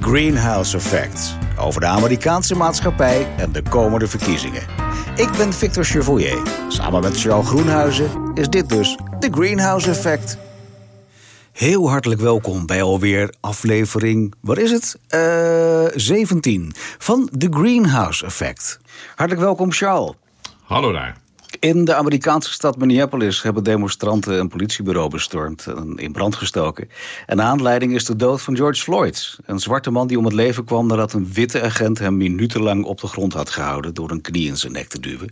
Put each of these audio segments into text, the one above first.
Greenhouse Effect. Over de Amerikaanse maatschappij en de komende verkiezingen. Ik ben Victor Chevoyer. Samen met Charles Groenhuizen is dit dus The Greenhouse Effect. Heel hartelijk welkom bij alweer aflevering, wat is het? Uh, 17 van The Greenhouse Effect. Hartelijk welkom, Charles. Hallo daar. In de Amerikaanse stad Minneapolis hebben demonstranten een politiebureau bestormd en in brand gestoken. En aanleiding is de dood van George Floyd. Een zwarte man die om het leven kwam nadat een witte agent hem minutenlang op de grond had gehouden door een knie in zijn nek te duwen.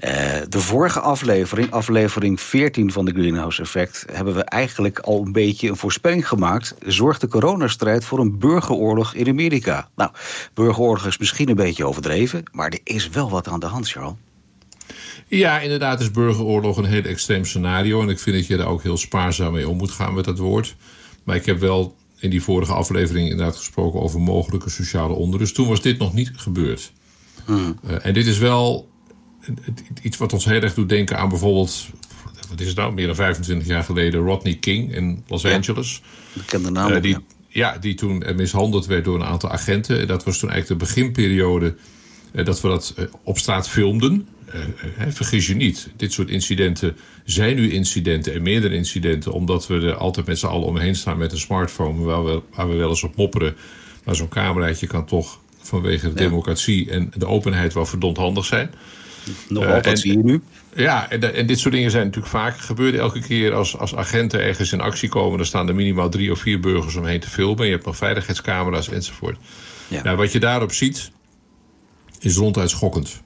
Uh, de vorige aflevering, aflevering 14 van de Greenhouse Effect, hebben we eigenlijk al een beetje een voorspelling gemaakt. Zorgt de coronastrijd voor een burgeroorlog in Amerika? Nou, burgeroorlog is misschien een beetje overdreven, maar er is wel wat aan de hand, Charles. Ja, inderdaad is burgeroorlog een heel extreem scenario. En ik vind dat je daar ook heel spaarzaam mee om moet gaan met dat woord. Maar ik heb wel in die vorige aflevering inderdaad gesproken over mogelijke sociale onrust. Toen was dit nog niet gebeurd. Hmm. Uh, en dit is wel iets wat ons heel erg doet denken aan bijvoorbeeld... wat is het nou, meer dan 25 jaar geleden... Rodney King in Los ja. Angeles. Bekende naam. Uh, die, ja. die toen mishandeld werd door een aantal agenten. Dat was toen eigenlijk de beginperiode... Uh, dat we dat op straat filmden. Uh, vergis je niet, dit soort incidenten zijn nu incidenten en meerdere incidenten, omdat we er altijd met z'n allen omheen staan met een smartphone, waar we, waar we wel eens op mopperen. Maar zo'n cameraatje kan toch vanwege de democratie en de openheid wel verdomd handig zijn. Nog uh, altijd zie je nu. Ja, en, en, dit soort dingen zijn natuurlijk vaak gebeurd. Elke keer als, als agenten ergens in actie komen, dan staan er minimaal drie of vier burgers omheen te filmen. Je hebt nog veiligheidscamera's enzovoort. Ja. Nou, wat je daarop ziet, is ronduit schokkend.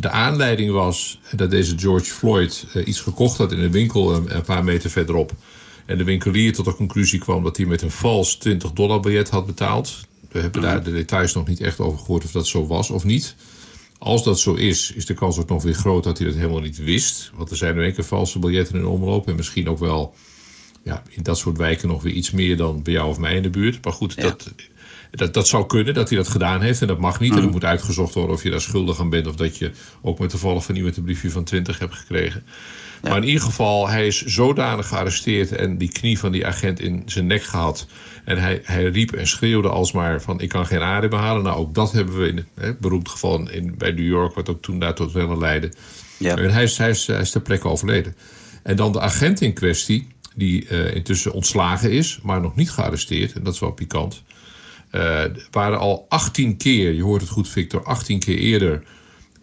De aanleiding was dat deze George Floyd uh, iets gekocht had in een winkel een, een, paar meter verderop. En de winkelier tot de conclusie kwam dat hij met een vals 20 dollar biljet had betaald. We hebben daar de details nog niet echt over gehoord of dat zo was of niet. Als dat zo is, is de kans ook nog weer groot dat hij dat helemaal niet wist. Want er zijn nu enkele valse biljetten in omloop. En misschien ook wel ja, in dat soort wijken nog weer iets meer dan bij jou of mij in de buurt. Maar goed, dat dat, dat zou kunnen dat hij dat gedaan heeft en dat mag niet. En er mm. moet uitgezocht worden of je daar schuldig aan bent of dat je ook met toevallig van iemand een briefje van 20 hebt gekregen. Maar in ieder geval, hij is zodanig gearresteerd en die knie van die agent in zijn nek gehad. En hij, hij riep en schreeuwde alsmaar van ik kan geen adem halen. Nou, ook dat hebben we in het beroemd geval in, bij New York, wat ook toen daar tot wel leidde. Ja. En hij is, hij, is, hij is ter plekke overleden. En dan de agent in kwestie, die uh, intussen ontslagen is, maar nog niet gearresteerd. En dat is wel pikant. Uh, waren al 18 keer, je hoort het goed Victor, 18 keer eerder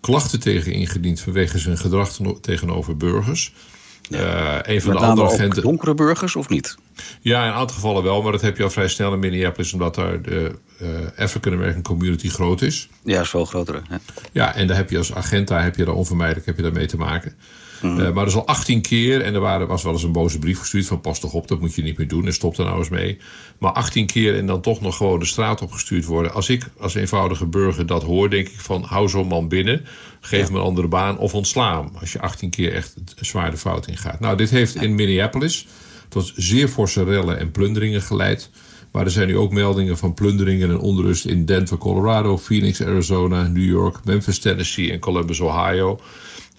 klachten tegen ingediend vanwege zijn gedrag tegenover burgers. Ja. Uh, een van de andere agenten. donkere burgers of niet? Ja, in een aantal gevallen wel, maar dat heb je al vrij snel in Minneapolis, omdat daar de uh, African American community groot is. Ja, is veel groter. Hè? Ja, en daar heb je als agent, daar heb je daar onvermijdelijk heb je daar mee te maken. Mm. Uh, maar dat is al 18 keer en er waren, was wel eens een boze brief gestuurd van pas toch op, dat moet je niet meer doen en stop er nou eens mee. Maar 18 keer en dan toch nog gewoon de straat opgestuurd worden. Als ik als eenvoudige burger dat hoor, denk ik van hou zo'n man binnen, geef ja. me een andere baan of ontsla hem. Als je 18 keer echt een zware fout ingaat. Nou, dit heeft in Minneapolis tot zeer forse rellen en plunderingen geleid. Maar er zijn nu ook meldingen van plunderingen en onrust in Denver, Colorado, Phoenix, Arizona, New York, Memphis, Tennessee en Columbus, Ohio.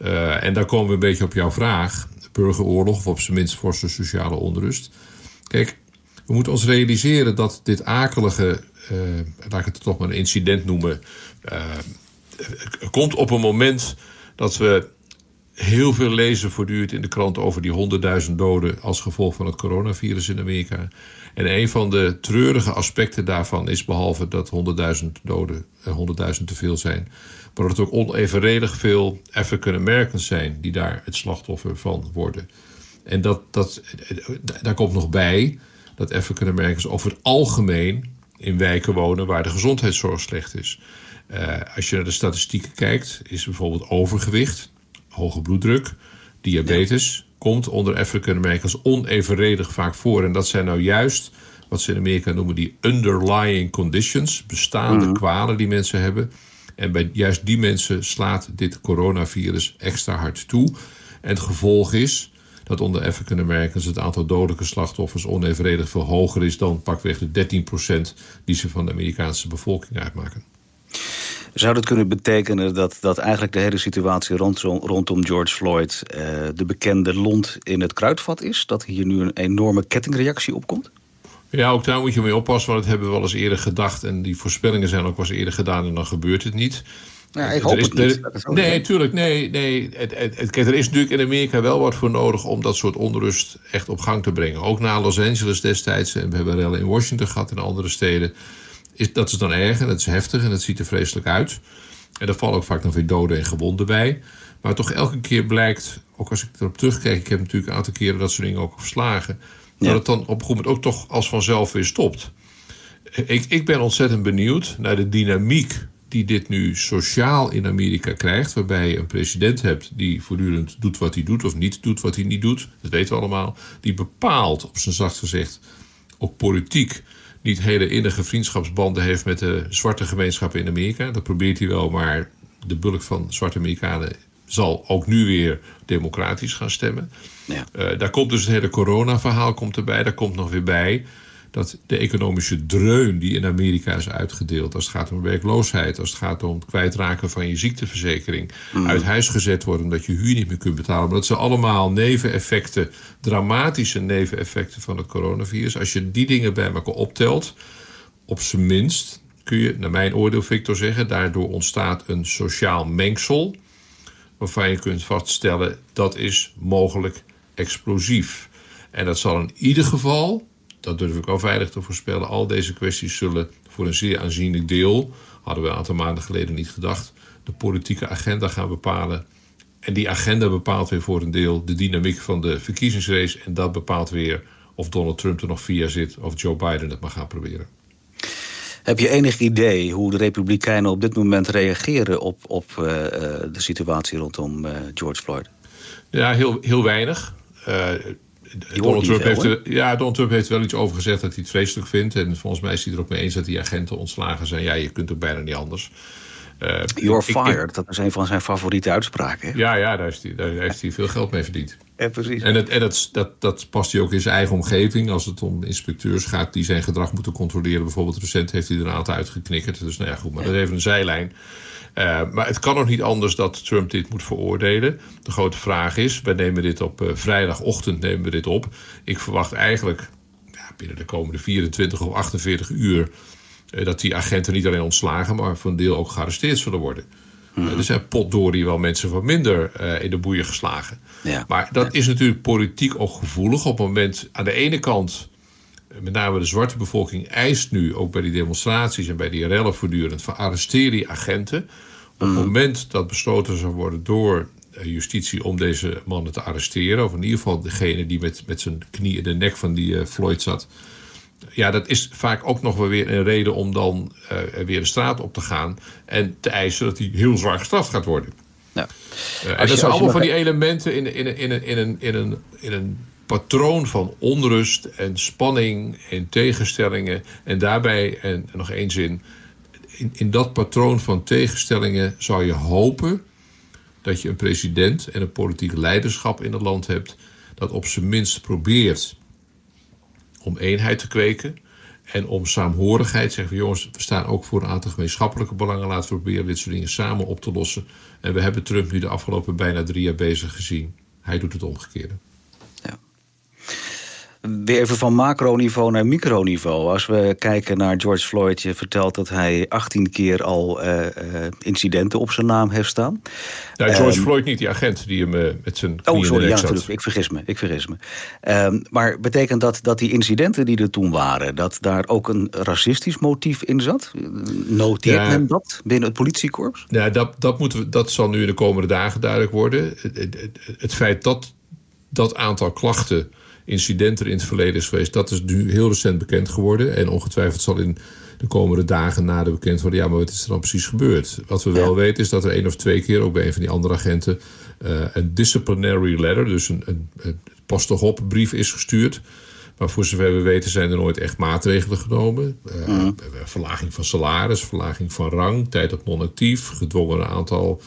Uh, en daar komen we een beetje op jouw vraag. Burgeroorlog, of op zijn minst forse sociale onrust. Kijk, we moeten ons realiseren dat dit akelige, uh, laat ik het toch maar een incident noemen, uh, komt op een moment dat we heel veel lezen voortdurend in de krant over die honderdduizend doden als gevolg van het coronavirus in Amerika. En een van de treurige aspecten daarvan is, behalve dat 100.000 doden 100.000 te veel zijn, maar dat er ook onevenredig veel African Americans zijn die daar het slachtoffer van worden. En dat, dat, daar komt nog bij dat African Americans over het algemeen in wijken wonen waar de gezondheidszorg slecht is. Uh, als je naar de statistieken kijkt, is bijvoorbeeld overgewicht, hoge bloeddruk, diabetes, komt onder African Americans onevenredig vaak voor. En dat zijn nou juist wat ze in Amerika noemen die underlying conditions, bestaande mm. kwalen die mensen hebben. En bij juist die mensen slaat dit coronavirus extra hard toe. En het gevolg is dat onder African Americans het aantal dodelijke slachtoffers onevenredig veel hoger is dan pakweg de 13% die ze van de Amerikaanse bevolking uitmaken. Zou dat kunnen betekenen dat, dat eigenlijk de hele situatie rondom, rondom George Floyd uh, de bekende lont in het kruidvat is? Dat hier nu een enorme kettingreactie opkomt? Ja, ook daar moet je mee oppassen, want dat hebben we wel eens eerder gedacht. En die voorspellingen zijn ook wel eens eerder gedaan en dan gebeurt het niet. Ja, ik hoop het niet. nee, tuurlijk. Nee, nee. Het, het, het, er is natuurlijk in Amerika wel wat voor nodig om dat soort onrust echt op gang te brengen. Ook na Los Angeles destijds. En we hebben rellen in Washington gehad en andere steden. Is, dat is dan erg en dat is heftig en dat ziet er vreselijk uit. En daar vallen ook vaak nog weer doden en gewonden bij. Maar toch elke keer blijkt, ook als ik erop terugkijk... ik heb natuurlijk een aantal keren dat soort dingen ook verslagen... dat het dan op een gegeven moment ook toch als vanzelf weer stopt. Ik, ik ben ontzettend benieuwd naar de dynamiek die dit nu sociaal in Amerika krijgt, waarbij je een president hebt die voortdurend doet wat hij doet of niet doet wat hij niet doet, dat weten we allemaal, die bepaalt, op zijn zacht gezegd, ook politiek niet hele innige vriendschapsbanden heeft met de zwarte gemeenschappen in Amerika. Dat probeert hij wel, maar de bulk van zwarte Amerikanen zal ook nu weer democratisch gaan stemmen. Ja. Uh, daar komt dus het hele corona-verhaal komt erbij. Daar komt nog weer bij dat de economische dreun die in Amerika is uitgedeeld, als het gaat om werkloosheid, als het gaat om het kwijtraken van je ziekteverzekering, mm. uit huis gezet worden omdat je huur niet meer kunt betalen. Maar dat zijn allemaal neveneffecten, dramatische neveneffecten van het coronavirus. Als je die dingen bij elkaar optelt, op zijn minst kun je, naar mijn oordeel, Victor, zeggen, daardoor ontstaat een sociaal mengsel. Waarvan je kunt vaststellen dat is mogelijk explosief. En dat zal in ieder geval dat durf ik al veilig te voorspellen. Al deze kwesties zullen voor een zeer aanzienlijk deel, hadden we een aantal maanden geleden niet gedacht, de politieke agenda gaan bepalen. En die agenda bepaalt weer voor een deel de dynamiek van de verkiezingsrace. En dat bepaalt weer of Donald Trump er nog via zit of Joe Biden het maar gaat proberen. Heb je enig idee hoe de Republikeinen op dit moment reageren op, op uh, de situatie rondom uh, George Floyd? Ja, heel, heel weinig. Uh, Donald Trump, heeft ja, Donald Trump heeft wel iets over gezegd dat hij het vreselijk vindt. En volgens mij is hij er ook mee eens dat die agenten ontslagen zijn. Ja, je kunt ook bijna niet anders. Uh, You're fired, dat is een van zijn favoriete uitspraken. Ja, ja daar, heeft hij, daar heeft hij veel geld mee verdiend. Ja, precies. En, het, en dat, dat, dat past hij ook in zijn eigen omgeving. Als het om inspecteurs gaat die zijn gedrag moeten controleren. Bijvoorbeeld recent heeft hij er een aantal uitgeknikkerd. Dus nou ja, goed, maar dat is even een zijlijn. Uh, maar het kan nog niet anders dat Trump dit moet veroordelen. De grote vraag is, wij nemen dit op uh, vrijdagochtend nemen we dit op. Ik verwacht eigenlijk ja, binnen de komende 24 of 48 uur... Uh, dat die agenten niet alleen ontslagen, maar voor een deel ook gearresteerd zullen worden. Mm. er zijn potdorie wel mensen van minder in de boeien geslagen. Ja. Maar dat is natuurlijk politiek ook gevoelig. Op het moment, aan de ene kant met name de zwarte bevolking eist nu, ook bij die demonstraties en bij die rellen voortdurend, van arresteer die agenten. Op het mhm. moment dat besloten zou worden door eh, justitie om deze mannen te arresteren, of in ieder geval degene die met, met zijn knie in de nek van die uh, Floyd zat. Ja, dat is vaak ook nog wel weer een reden om dan uh, weer de straat op te gaan en te eisen dat hij heel zwaar gestraft gaat worden. Ja. en dat zijn allemaal van die elementen in, in, in, in, in, een, in, een, in een patroon van onrust en spanning en tegenstellingen. En daarbij, en nog één zin, in, in dat patroon van tegenstellingen zou je hopen dat je een president en een politiek leiderschap in het land hebt dat op zijn minst probeert om eenheid te kweken en om saamhorigheid. Zeggen van jongens, we staan ook voor een aantal gemeenschappelijke belangen. Laten we proberen dit soort dingen samen op te lossen. En we hebben Trump nu de afgelopen bijna drie jaar bezig gezien. Hij doet het omgekeerde. Weer even van macroniveau naar microniveau. Als we kijken naar George Floyd, je vertelt dat hij 18 keer al uh, incidenten op zijn naam heeft staan. Ja, George um, Floyd niet, die agent die hem uh, met zijn Oh, sorry, ja, natuurlijk. Ik vergis me. Ik vergis me. Um, maar betekent dat dat die incidenten die er toen waren, dat daar ook een racistisch motief in zat? Noteert ja, men dat binnen het politiekorps? Ja, dat, dat, moeten we, dat zal nu in de komende dagen duidelijk worden. Het, het, het feit dat dat aantal klachten incidenten in het verleden is geweest. Dat is nu heel recent bekend geworden. En ongetwijfeld zal in de komende dagen na de bekend worden... ja, maar wat is er dan precies gebeurd? Wat we wel weten is dat er één of twee keer... ook bij een van die andere agenten... Uh, een disciplinary letter, dus een, een, een brief is gestuurd... Maar voor zover we weten zijn er nooit echt maatregelen genomen. Uh, Verlaging van salaris, verlaging van rang, tijd op non-actief, gedwongen een aantal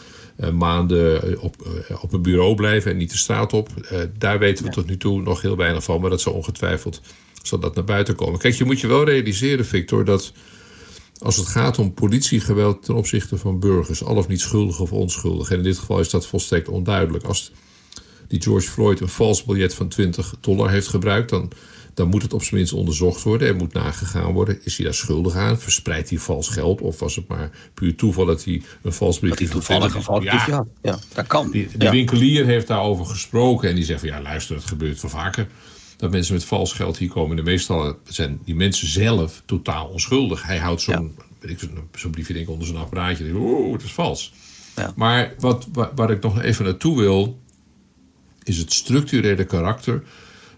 maanden op, uh, op een bureau blijven en niet de straat op. daar weten we tot nu toe nog heel weinig van, maar dat zal ongetwijfeld zal dat naar buiten komen. Kijk, je moet je wel realiseren, Victor, dat als het gaat om politiegeweld ten opzichte van burgers, al of niet schuldig of onschuldig, en in dit geval is dat volstrekt onduidelijk. Als die George Floyd een vals biljet van 20 dollar heeft gebruikt, dan dan moet het op zijn minst onderzocht worden. Er moet nagegaan worden. Is hij daar schuldig aan? Verspreidt hij vals geld? Of was het maar puur toeval dat hij een vals briefje hij toevallig een vals briefje had. Ja, dat kan. Die, de Ja. winkelier heeft daarover gesproken. En die zegt van ja, luister, het gebeurt wel vaker. Dat mensen met vals geld hier komen. En meestal zijn die mensen zelf totaal onschuldig. Hij houdt zo'n ik, zo'n- briefje denk ik, onder zijn apparaatje. Oh, het is vals. Ja. Maar wat, waar, waar ik nog even naartoe wil... is het structurele karakter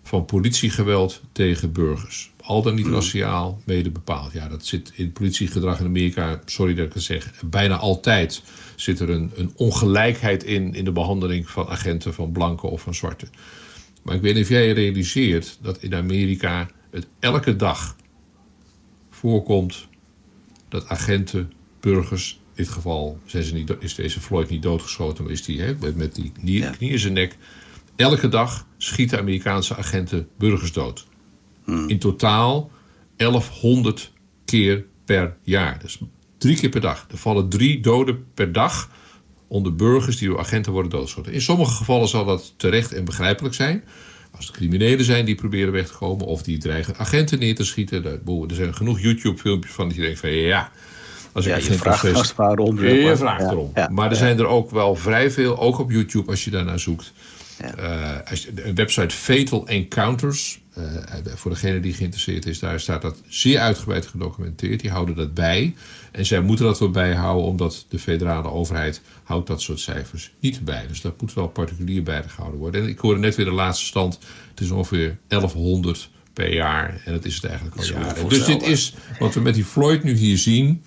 van politiegeweld tegen burgers. Al dan niet raciaal, mede bepaald. Ja, dat zit in politiegedrag in Amerika, sorry dat ik het zeg, bijna altijd zit er een, een ongelijkheid in, in de behandeling van agenten van blanken of van zwarte. Maar ik weet niet of jij je realiseert dat in Amerika het elke dag voorkomt dat agenten, burgers, in dit geval zijn ze niet, is deze Floyd niet doodgeschoten, maar is die hè, met, met die knie, Ja. knie in zijn nek. Elke dag schieten Amerikaanse agenten burgers dood. In totaal 1100 keer per jaar. Dus drie keer per dag. Er vallen drie doden per dag onder burgers die door agenten worden doodgeschoten. In sommige gevallen zal dat terecht en begrijpelijk zijn. Als het criminelen zijn die proberen weg te komen of die dreigen agenten neer te schieten. Er zijn genoeg YouTube-filmpjes van dat je denkt van ja. Als ik Ja, je vraagt waarom. Ja, je vraagt erom. ja, maar er zijn er ook wel vrij veel, ook op YouTube als je daarnaar zoekt. Ja. Eh, een website Fatal Encounters. eh, voor degene die geïnteresseerd is, daar staat dat zeer uitgebreid gedocumenteerd. Die houden dat bij. En zij moeten dat wel bijhouden, omdat de federale overheid houdt dat soort cijfers niet bij. Dus dat moet wel particulier bijgehouden worden. En ik hoorde net weer de laatste stand. Het is ongeveer 1100 per jaar. En dat is het eigenlijk al jaren. Dus dit is, wat we met die Floyd nu hier zien,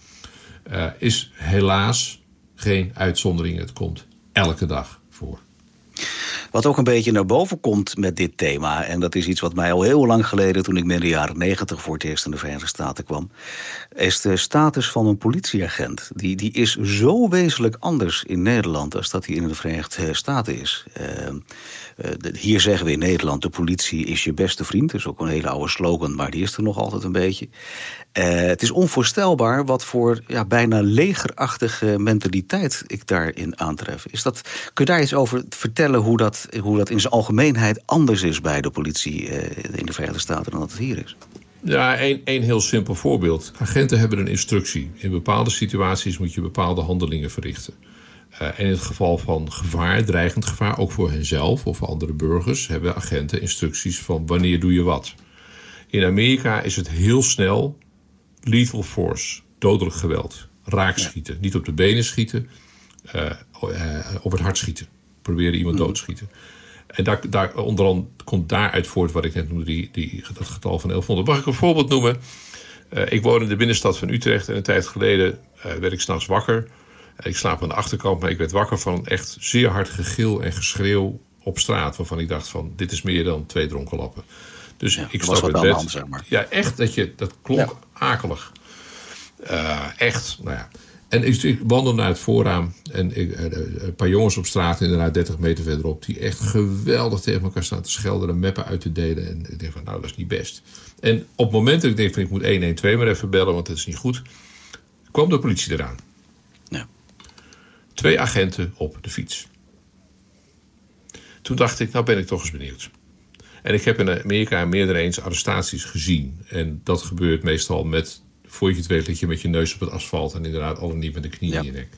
eh, is helaas geen uitzondering. Het komt elke dag voor. Wat ook een beetje naar boven komt met dit thema, en dat is iets wat mij al heel lang geleden, toen ik midden jaren negentig voor het eerst in de Verenigde Staten kwam, is de status van een politieagent. Die, die is zo wezenlijk anders in Nederland als dat die in de Verenigde Staten is. Eh, de- hier zeggen we in Nederland: de politie is je beste vriend. Dat is ook een hele oude slogan, maar die is er nog altijd een beetje. Eh, het is onvoorstelbaar wat voor ja, bijna legerachtige mentaliteit ik daarin aantref. Is dat, kun je daar iets over vertellen hoe dat, hoe dat in zijn algemeenheid anders is bij de politie eh, in de Verenigde Staten dan dat het hier is? Ja, één heel simpel voorbeeld. Agenten hebben een instructie. In bepaalde situaties moet je bepaalde handelingen verrichten. Eh, en in het geval van gevaar, dreigend gevaar, ook voor henzelf of voor andere burgers, hebben agenten instructies van wanneer doe je wat. In Amerika is het heel snel lethal force, dodelijk geweld, raakschieten. Niet op de benen schieten, eh, eh, op het hart schieten. Proberen iemand doodschieten. En daar, daar, onder andere komt daaruit voort wat ik net noemde, die, die, dat getal van 1100. Mag ik een voorbeeld noemen? Eh, ik woon in de binnenstad van Utrecht en een tijd geleden eh, werd ik s'nachts wakker. Eh, ik slaap aan de achterkant, maar ik werd wakker van echt zeer hard gegil en geschreeuw op straat. Waarvan ik dacht van, dit is meer dan twee dronken lappen. Dus Ja, ik stap uit bed. hand, zeg maar. Ja, echt, dat, je, dat klonk Ja. akelig. Eh, echt, nou ja. En ik, ik wandel naar het voorraam. En ik, eh, een paar jongens op straat, inderdaad 30 meter verderop... die echt geweldig tegen elkaar staan te schelden... en meppen uit te delen. En ik denk van, nou, dat is niet best. En op het moment dat ik denk van, ik moet 112 maar even bellen... want dat is niet goed... kwam de politie eraan. Twee agenten op de fiets. Toen dacht ik, nou ben ik toch eens benieuwd. En ik heb in Amerika meerdere eens arrestaties gezien. En dat gebeurt meestal met, voor je het weet, lig je met je neus op het asfalt. En inderdaad al niet met de knie Ja. in je nek.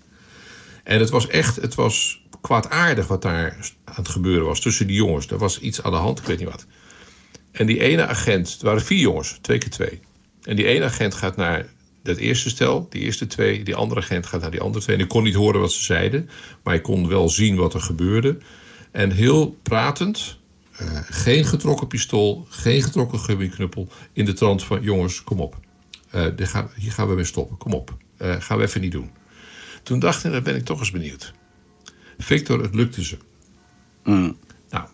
En het was echt, het was kwaadaardig wat daar aan het gebeuren was tussen die jongens. Er was iets aan de hand, ik weet niet wat. En die ene agent, het waren vier jongens, twee keer twee. En die ene agent gaat naar dat eerste stel, die eerste twee. Die andere agent gaat naar die andere twee. En ik kon niet horen wat ze zeiden, maar ik kon wel zien wat er gebeurde. En heel pratend, eh, geen getrokken pistool, geen getrokken gummiknuppel. In de trant van: jongens, kom op. Eh, gaan- hier gaan we mee stoppen, kom op. Eh, gaan we even niet doen. Toen dacht ik, dan ben ik toch eens benieuwd. Victor, het lukte ze. Mm. Nou,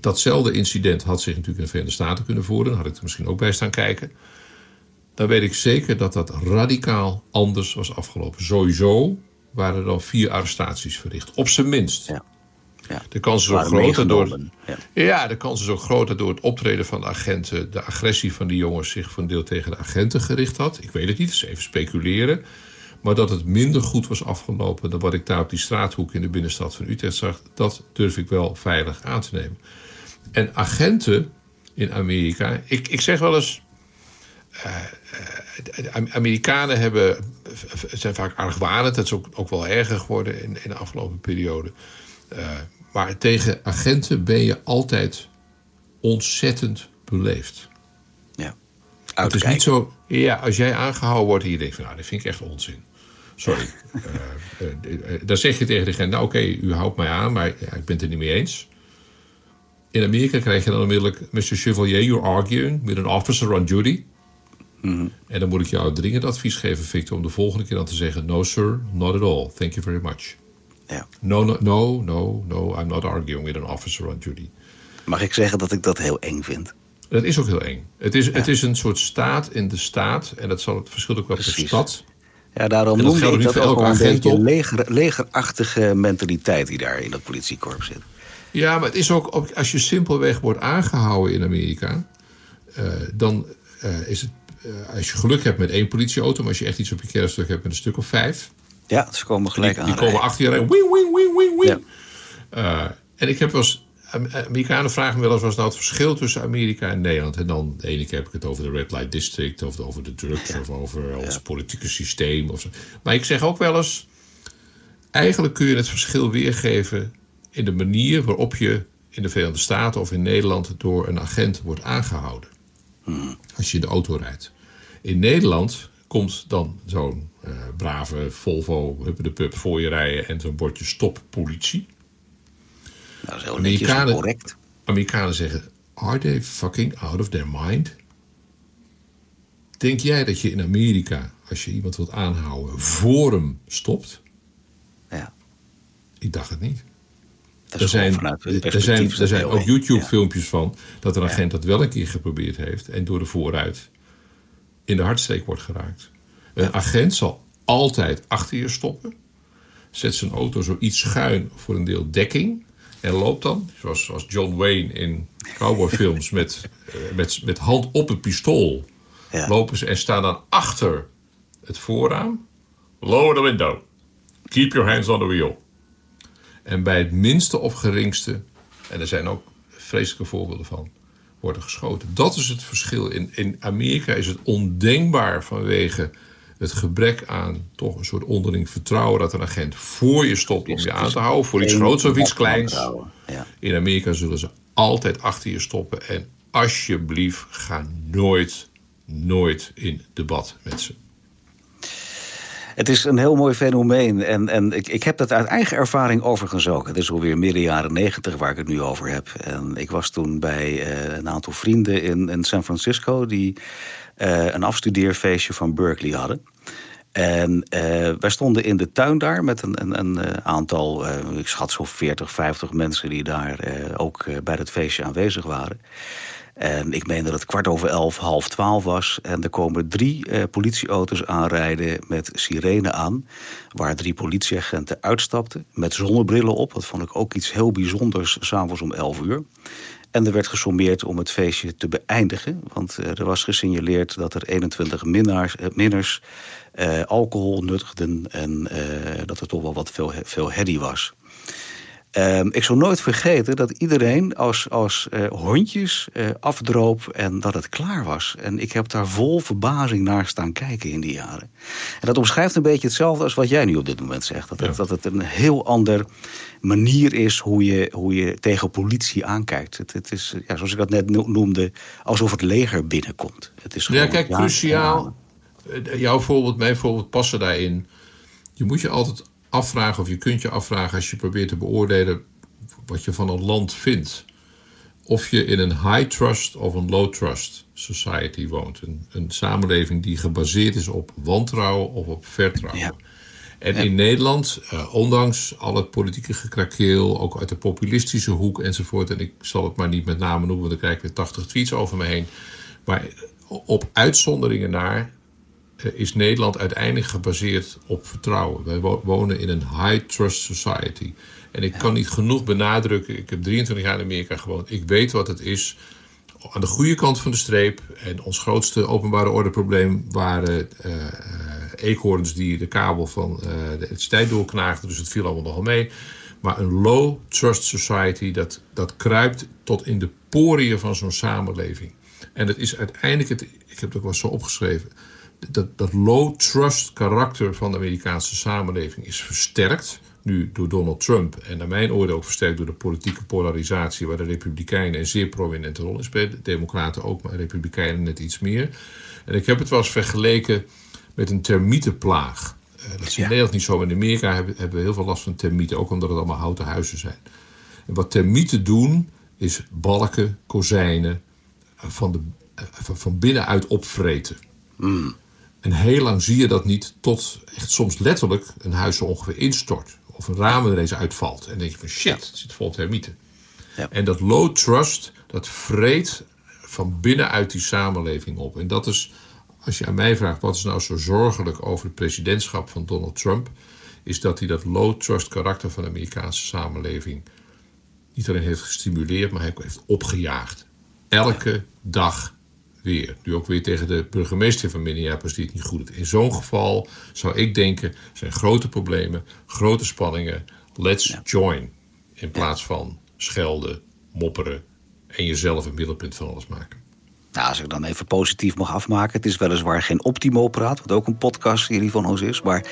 datzelfde incident had zich natuurlijk in de Verenigde Staten kunnen voeren. Daar had ik er misschien ook bij staan kijken. Dan weet ik zeker dat dat radicaal anders was afgelopen. Sowieso waren er dan vier arrestaties verricht. Op zijn minst. Ja. Ja. De kans is ook groter door, ja. ja, de kans is ook groter door het optreden van de agenten. De agressie van die jongens zich voor een deel tegen de agenten gericht had. Ik weet het niet, dat is even speculeren. Maar dat het minder goed was afgelopen dan wat ik daar op die straathoek in de binnenstad van Utrecht zag, dat durf ik wel veilig aan te nemen. En agenten in Amerika. Ik, ik zeg wel eens. Uh, Amerikanen hebben, zijn vaak argwanend. Dat is ook, ook wel erger geworden in, in de afgelopen periode. Uh, maar tegen agenten ben je altijd ontzettend beleefd. Ja. Het is niet zo. Ja, als jij aangehouden wordt en je denkt van nou, dat vind ik echt onzin. Sorry. uh, dan zeg je tegen degene, nou oké, u houdt mij aan, maar ja, ik ben het er niet mee eens. In Amerika krijg je dan onmiddellijk, Mr. Chevalier, you're arguing with an officer on duty. Mm En dan moet ik jou dringend advies geven, Victor, om de volgende keer dan te zeggen: No, sir, not at all. Thank you very much. Ja. No, no, no, no, no, I'm not arguing with an officer on duty. Mag ik zeggen dat ik dat heel eng vind? Dat is ook heel eng. Het is, het is een soort staat in de staat. En dat zal het verschil ook wel per stad. Ja, daarom geldt ik niet dat ook een beetje leger, legerachtige mentaliteit die daar in dat politiekorps zit. Ja, maar het is ook, als je simpelweg wordt aangehouden in Amerika, eh, dan eh, is het, als je geluk hebt met één politieauto, maar als je echt iets op je kerststuk hebt met een stuk of vijf, Ja, ze komen gelijk die, aan. die komen achter je rijden, wing, wing, wing, wing, wing. Ja. Eh, en ik heb wel eens, Am- Amerikanen vragen me wel eens, wat is nou het verschil tussen Amerika en Nederland? En dan, de ene keer heb ik het over de Red Light District, of over de drugs, of over ons politieke systeem. Of zo. Maar ik zeg ook wel eens, eigenlijk kun je het verschil weergeven in de manier waarop je in de Verenigde Staten of in Nederland door een agent wordt aangehouden. Als je in de auto rijdt. In Nederland komt dan zo'n eh, brave Volvo huppe de pup voor je rijden en zo'n bordje stop politie. Nou, dat is en Amerikanen- correct. Amerikanen zeggen: Are they fucking out of their mind? Denk jij dat je in Amerika, als je iemand wilt aanhouden, voor hem stopt? Ja, Ik dacht het niet. Dat Er zijn, vanuit er zijn, er zijn ook. YouTube-filmpjes van dat een agent dat wel een keer geprobeerd heeft en door de vooruit in de hartsteek wordt geraakt. Een agent zal altijd achter je stoppen, zet zijn auto zoiets schuin voor een deel dekking en loopt dan, zoals, zoals John Wayne in cowboyfilms, met, eh, met, met hand op het pistool Ja. lopen ze en staan dan achter het voorraam. Lower the window. Keep your hands on the wheel. En bij het minste of geringste, en er zijn ook vreselijke voorbeelden van, wordt er geschoten. Dat is het verschil. In, in Amerika is het ondenkbaar vanwege het gebrek aan toch een soort onderling vertrouwen dat een agent voor je stopt om je aan te houden, voor iets groots of iets kleins. In Amerika zullen ze altijd achter je stoppen. En alsjeblieft, ga nooit, nooit in debat met ze. Het is een heel mooi fenomeen. En, en ik, ik heb dat uit eigen ervaring overigens ook. Het is alweer midden jaren negentig waar ik het nu over heb. En ik was toen bij eh, een aantal vrienden in, in San Francisco... die eh, een afstudeerfeestje van Berkeley hadden. En eh, wij stonden in de tuin daar met een, een, een aantal, eh, ik schat zo'n 40, 50 mensen die daar ook bij dat feestje aanwezig waren. En ik meen dat het kwart over elf, half twaalf was. En er komen drie eh, politieauto's aanrijden met sirene aan. Waar drie politieagenten uitstapten met zonnebrillen op. Dat vond ik ook iets heel bijzonders, s'avonds om elf uur. En er werd gesommeerd om het feestje te beëindigen. Want eh, er was gesignaleerd dat er 21 minnaars, eh, minners eh, alcohol nuttigden. En eh, dat er toch wel wat veel, veel herrie was. Ehm, ik zal nooit vergeten dat iedereen als, als eh, hondjes eh, afdroop en dat het klaar was. En ik heb daar vol verbazing naar staan kijken in die jaren. En dat omschrijft een beetje hetzelfde als wat jij nu op dit moment zegt. Dat het, dat het een heel ander manier is hoe je, hoe je tegen politie aankijkt. Het, het is, ja, zoals ik dat net no- noemde, alsof het leger binnenkomt. Het is Ja, kijk, cruciaal. Eh, Jouw voorbeeld, mijn voorbeeld passen daarin. Je moet je altijd afvragen, of je kunt je afvragen als je probeert te beoordelen wat je van een land vindt. Of je in een high trust of een low trust society woont. Een, een samenleving die gebaseerd is op wantrouwen of op vertrouwen. Ja. En in Nederland, eh, ondanks al het politieke gekrakeel, ook uit de populistische hoek enzovoort. En ik zal het maar niet met name noemen, want dan krijg ik weer 80 tweets over me heen. Maar op uitzonderingen naar is Nederland uiteindelijk gebaseerd op vertrouwen. Wij wo- wonen in een high trust society. En ik kan niet genoeg benadrukken, ik heb 23 jaar in Amerika gewoond. Ik weet wat het is aan de goede kant van de streep. En ons grootste openbare ordeprobleem waren eh, eh, eekhoorns die de kabel van eh, de elektriciteit doorknaagden. Dus het viel allemaal nogal mee. Maar een low trust society, dat, dat kruipt tot in de poriën van zo'n samenleving. En het is uiteindelijk, het, ik heb het ook wel zo opgeschreven, dat, dat low trust karakter van de Amerikaanse samenleving is versterkt. Nu door Donald Trump en naar mijn oordeel ook versterkt door de politieke polarisatie, waar de Republikeinen een zeer prominente rol in spelen. De Democraten ook, maar de Republikeinen net iets meer. En ik heb het wel eens vergeleken met een termietenplaag. Uh, dat is in Nederland niet zo. In Amerika hebben, hebben we heel veel last van termieten, ook omdat het allemaal houten huizen zijn. En wat termieten doen, is balken, kozijnen eh, van, de, eh, van binnenuit opvreten. Mm. En heel lang zie je dat niet, tot echt soms letterlijk een huis zo ongeveer instort. Of een raam er eens uitvalt. En dan denk je van shit, het zit vol termieten. Ja. En dat low trust, dat vreet van binnenuit die samenleving op. En dat is, als je aan mij vraagt, wat is nou zo zorgelijk over het presidentschap van Donald Trump, is dat hij dat low trust karakter van de Amerikaanse samenleving niet alleen heeft gestimuleerd, maar hij heeft opgejaagd. Elke dag weer. Nu ook weer tegen de burgemeester van Minneapolis die het niet goed doet. In zo'n geval zou ik denken, zijn grote problemen, grote spanningen. Let's join. In plaats van schelden, mopperen en jezelf een middelpunt van alles maken. Nou, als ik dan even positief mag afmaken. Het is weliswaar geen Optimo praat, wat ook een podcastserie van ons is. Maar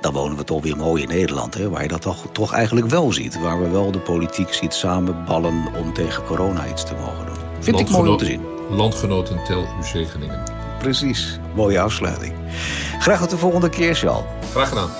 dan wonen we toch weer mooi in Nederland. Hè, waar je dat toch, toch eigenlijk wel ziet. Waar we wel de politiek ziet samenballen om tegen corona iets te mogen doen. Vind ik mooi om te zien. Landgenoten tel uw zegeningen. Precies, mooie afsluiting. Graag tot de volgende keer, Charles. Graag gedaan.